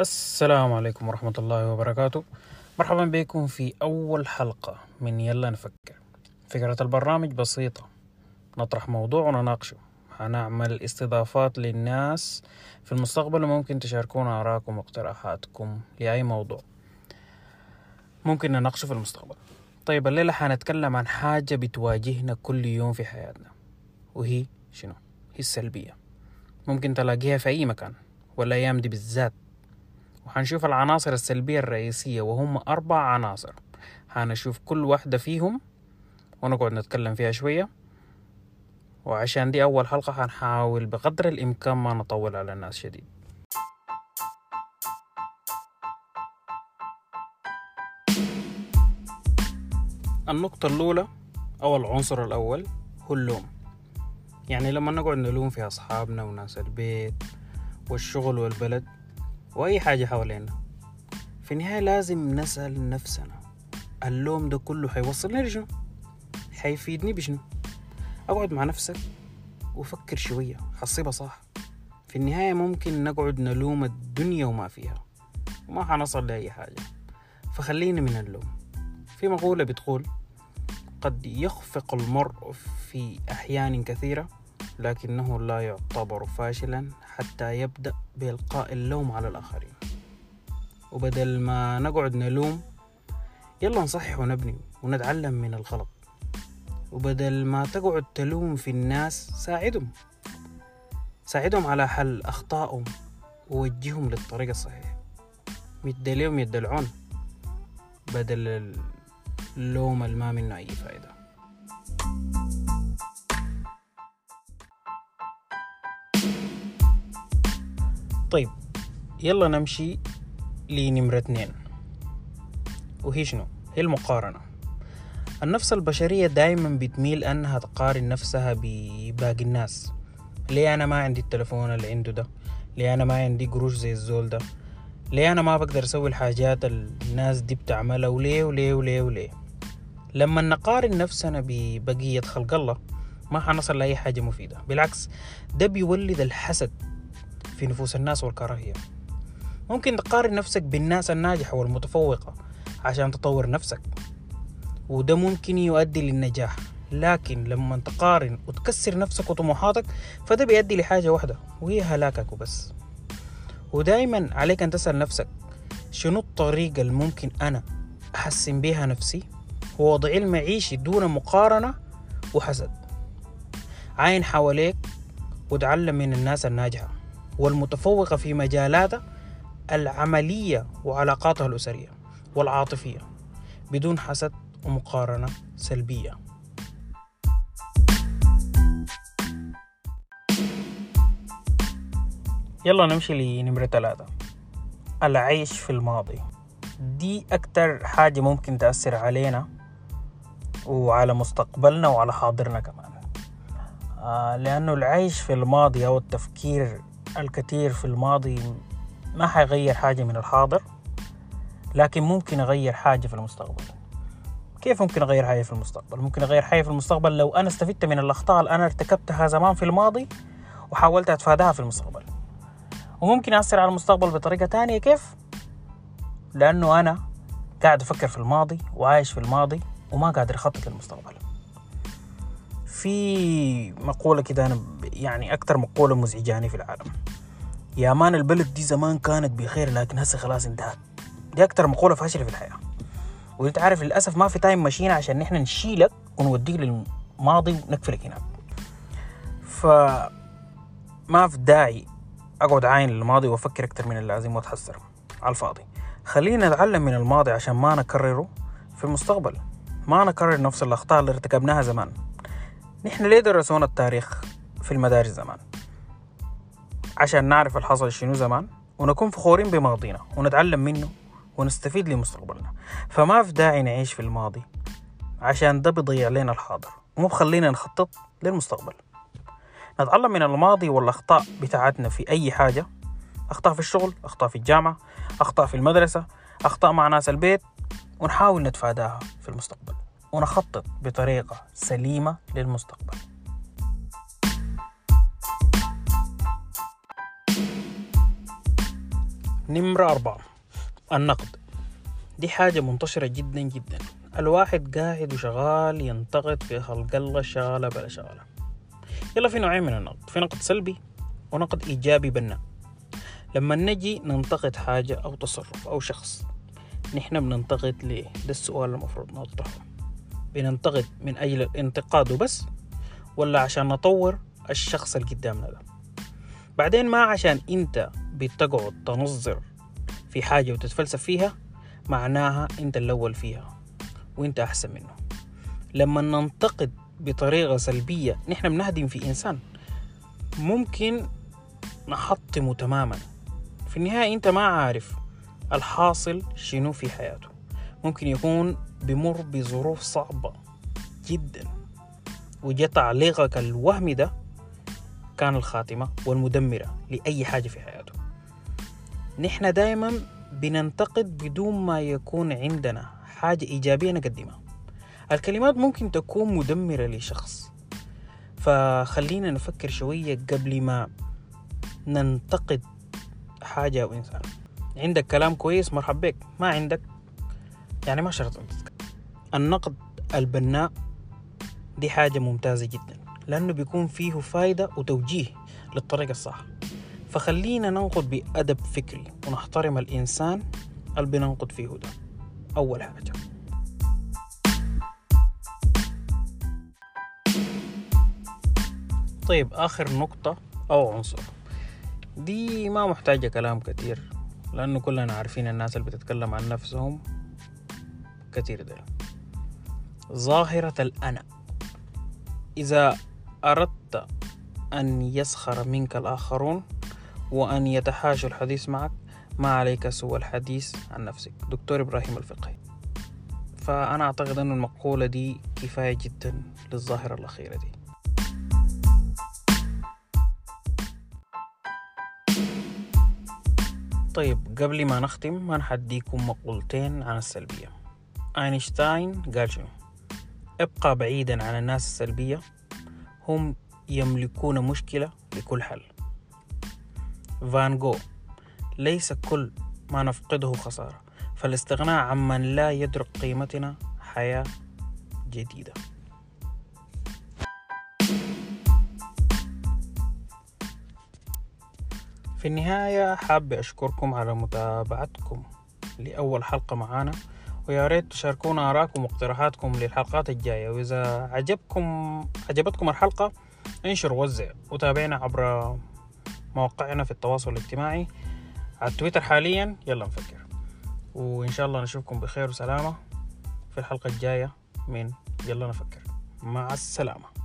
السلام عليكم ورحمة الله وبركاته. مرحبا بكم في أول حلقة من يلا نفكر. فكرة البرنامج بسيطة. نطرح موضوع ونناقشه. هنعمل استضافات للناس في المستقبل وممكن تشاركونا آراءكم واقتراحاتكم لأي موضوع. ممكن نناقشه في المستقبل. طيب الليلة حنتكلم عن حاجة بتواجهنا كل يوم في حياتنا. وهي شنو؟ هي السلبية. ممكن تلاقيها في أي مكان. والأيام دي بالذات. وحنشوف العناصر السلبية الرئيسية وهم أربع عناصر. حنشوف كل واحدة فيهم ونقعد نتكلم فيها شوية. وعشان دي أول حلقة حنحاول بقدر الإمكان ما نطول على الناس شديد. النقطة الأولى أو العنصر الأول هو اللوم. يعني لما نقعد نلوم في أصحابنا وناس البيت والشغل والبلد وأي حاجة حوالينا في النهاية لازم نسأل نفسنا اللوم ده كله حيوصلني لشنو؟ حيفيدني بشنو؟ أقعد مع نفسك وفكر شوية حصيبها صح في النهاية ممكن نقعد نلوم الدنيا وما فيها وما حنصل لأي حاجة فخلينا من اللوم في مقولة بتقول قد يخفق المرء في أحيان كثيرة لكنه لا يعتبر فاشلا حتى يبدأ بإلقاء اللوم على الآخرين. وبدل ما نقعد نلوم يلا نصحح ونبني ونتعلم من الغلط. وبدل ما تقعد تلوم في الناس ساعدهم. ساعدهم على حل أخطائهم ووجههم للطريق الصحيح. مد ليهم يد العون بدل اللوم اللي ما منه أي فائدة طيب يلا نمشي لنمرة اتنين. وهي شنو؟ هي المقارنة. النفس البشرية دايما بتميل أنها تقارن نفسها بباقي الناس. ليه أنا ما عندي التلفون اللي عنده ده؟ ليه أنا ما عندي قروش زي الزول ده؟ ليه أنا ما بقدر أسوي الحاجات الناس دي بتعملها؟ وليه وليه وليه وليه؟ لما نقارن نفسنا ببقية خلق الله ما حنصل لأي حاجة مفيدة. بالعكس ده بيولد الحسد في نفوس الناس والكراهية. ممكن تقارن نفسك بالناس الناجحة والمتفوقة عشان تطور نفسك. وده ممكن يؤدي للنجاح لكن لما تقارن وتكسر نفسك وطموحاتك فده بيؤدي لحاجة واحدة وهي هلاكك وبس. ودايما عليك أن تسأل نفسك شنو الطريقة اللي ممكن أنا أحسن بيها نفسي؟ ووضعي المعيشي دون مقارنة وحسد. عاين حواليك وتعلم من الناس الناجحة. والمتفوقة في مجالاتها العملية وعلاقاتها الأسرية والعاطفية بدون حسد ومقارنة سلبية. يلا نمشي لنمرة ثلاثة. العيش في الماضي. دي أكتر حاجة ممكن تأثر علينا وعلى مستقبلنا وعلى حاضرنا كمان. آه لأنه العيش في الماضي أو التفكير الكثير في الماضي ما حيغير حاجة من الحاضر لكن ممكن يغير حاجة في المستقبل كيف ممكن أغير حاجة في المستقبل؟ ممكن أغير حاجة في المستقبل لو أنا استفدت من الأخطاء اللي أنا ارتكبتها زمان في الماضي وحاولت أتفاداها في المستقبل وممكن أثر على المستقبل بطريقة تانية كيف؟ لأنه أنا قاعد أفكر في الماضي وعايش في الماضي وما قادر أخطط للمستقبل في مقولة كده أنا يعني أكتر مقولة مزعجاني في العالم. يا man البلد دي زمان كانت بخير لكن هسه خلاص انتهت. دي أكتر مقولة فاشلة في الحياة. وأنت عارف للأسف ما في time machine عشان نحن نشيلك ونوديك للماضي ونقفلك هناك ف ما في داعي أقعد عاين للماضي وأفكر أكتر من اللازم وأتحسر على الفاضي. خلينا نتعلم من الماضي عشان ما نكرره في المستقبل. ما نكرر نفس الأخطاء اللي ارتكبناها زمان. نحن ليه درسونا التاريخ في المدارس زمان؟ عشان نعرف الحصل شنو زمان ونكون فخورين بماضينا ونتعلم منه ونستفيد لمستقبلنا. فما في داعي نعيش في الماضي عشان ده بيضيع لنا الحاضر ومو بخلينا نخطط للمستقبل. نتعلم من الماضي والأخطاء بتاعتنا في أي حاجة أخطاء في الشغل أخطاء في الجامعة أخطاء في المدرسة أخطاء مع ناس البيت ونحاول نتفاداها في المستقبل. ونخطط بطريقة سليمة للمستقبل. نمرة أربعة النقد. دي حاجة منتشرة جدا جدا. الواحد قاعد وشغال ينتقد في خلق الله شغالة بلا شغالة يلا في نوعين من النقد في نقد سلبي ونقد إيجابي بناء لما نجي ننتقد حاجة أو تصرف أو شخص نحن بننتقد ليه؟ ده السؤال المفروض نطرحه بننتقد من أجل الانتقاد وبس ولا عشان نطور الشخص اللي قدامنا ده. بعدين ما عشان أنت بتقعد تنظر في حاجة وتتفلسف فيها معناها أنت الأول فيها وأنت أحسن منه. لما ننتقد بطريقة سلبية نحن بنهدم في إنسان. ممكن نحطمه تماما. في النهاية أنت ما عارف الحاصل شنو في حياته. ممكن يكون بمر بظروف صعبة جدا وجاء تعليقك الوهمي ده كان الخاتمة والمدمرة لأي حاجة في حياته. نحن دائما بننتقد بدون ما يكون عندنا حاجة إيجابية نقدمها. الكلمات ممكن تكون مدمرة لشخص. فخلينا نفكر شوية قبل ما ننتقد حاجة أو إنسان. عندك كلام كويس مرحب بك. ما عندك؟ يعني ما شرط النقد البناء دي حاجة ممتازة جدا لأنه بيكون فيه فايدة وتوجيه للطريقة الصح. فخلينا ننقد بأدب فكري ونحترم الإنسان اللي بننقد فيه ده. أول حاجة. طيب آخر نقطة أو عنصر. دي ما محتاجة كلام كتير لأنه كلنا عارفين الناس اللي بتتكلم عن نفسهم كتير ده ظاهرة الأنا. إذا أردت أن يسخر منك الآخرون وأن يتحاشوا الحديث معك ما عليك سوى الحديث عن نفسك. دكتور إبراهيم الفقهي. فأنا أعتقد أن المقولة دي كفاية جدا للظاهرة الأخيرة دي. طيب قبل ما نختم ما نحديكم مقولتين عن السلبية. أينشتاين قال شنو؟ ابقى بعيدا عن الناس السلبية هم يملكون مشكلة لكل حل. فان جو ليس كل ما نفقده خسارة. فالاستغناء عمن لا يدرك قيمتنا حياة جديدة. في النهاية حاب أشكركم على متابعتكم لأول حلقة معانا. ويا ريت تشاركونا آراءكم واقتراحاتكم للحلقات الجاية. وإذا عجبكم عجبتكم الحلقة انشر ووزع وتابعنا عبر مواقعنا في التواصل الاجتماعي. على التويتر حاليا يلا نفكر. وإن شاء الله نشوفكم بخير وسلامة في الحلقة الجاية من يلا نفكر. مع السلامة.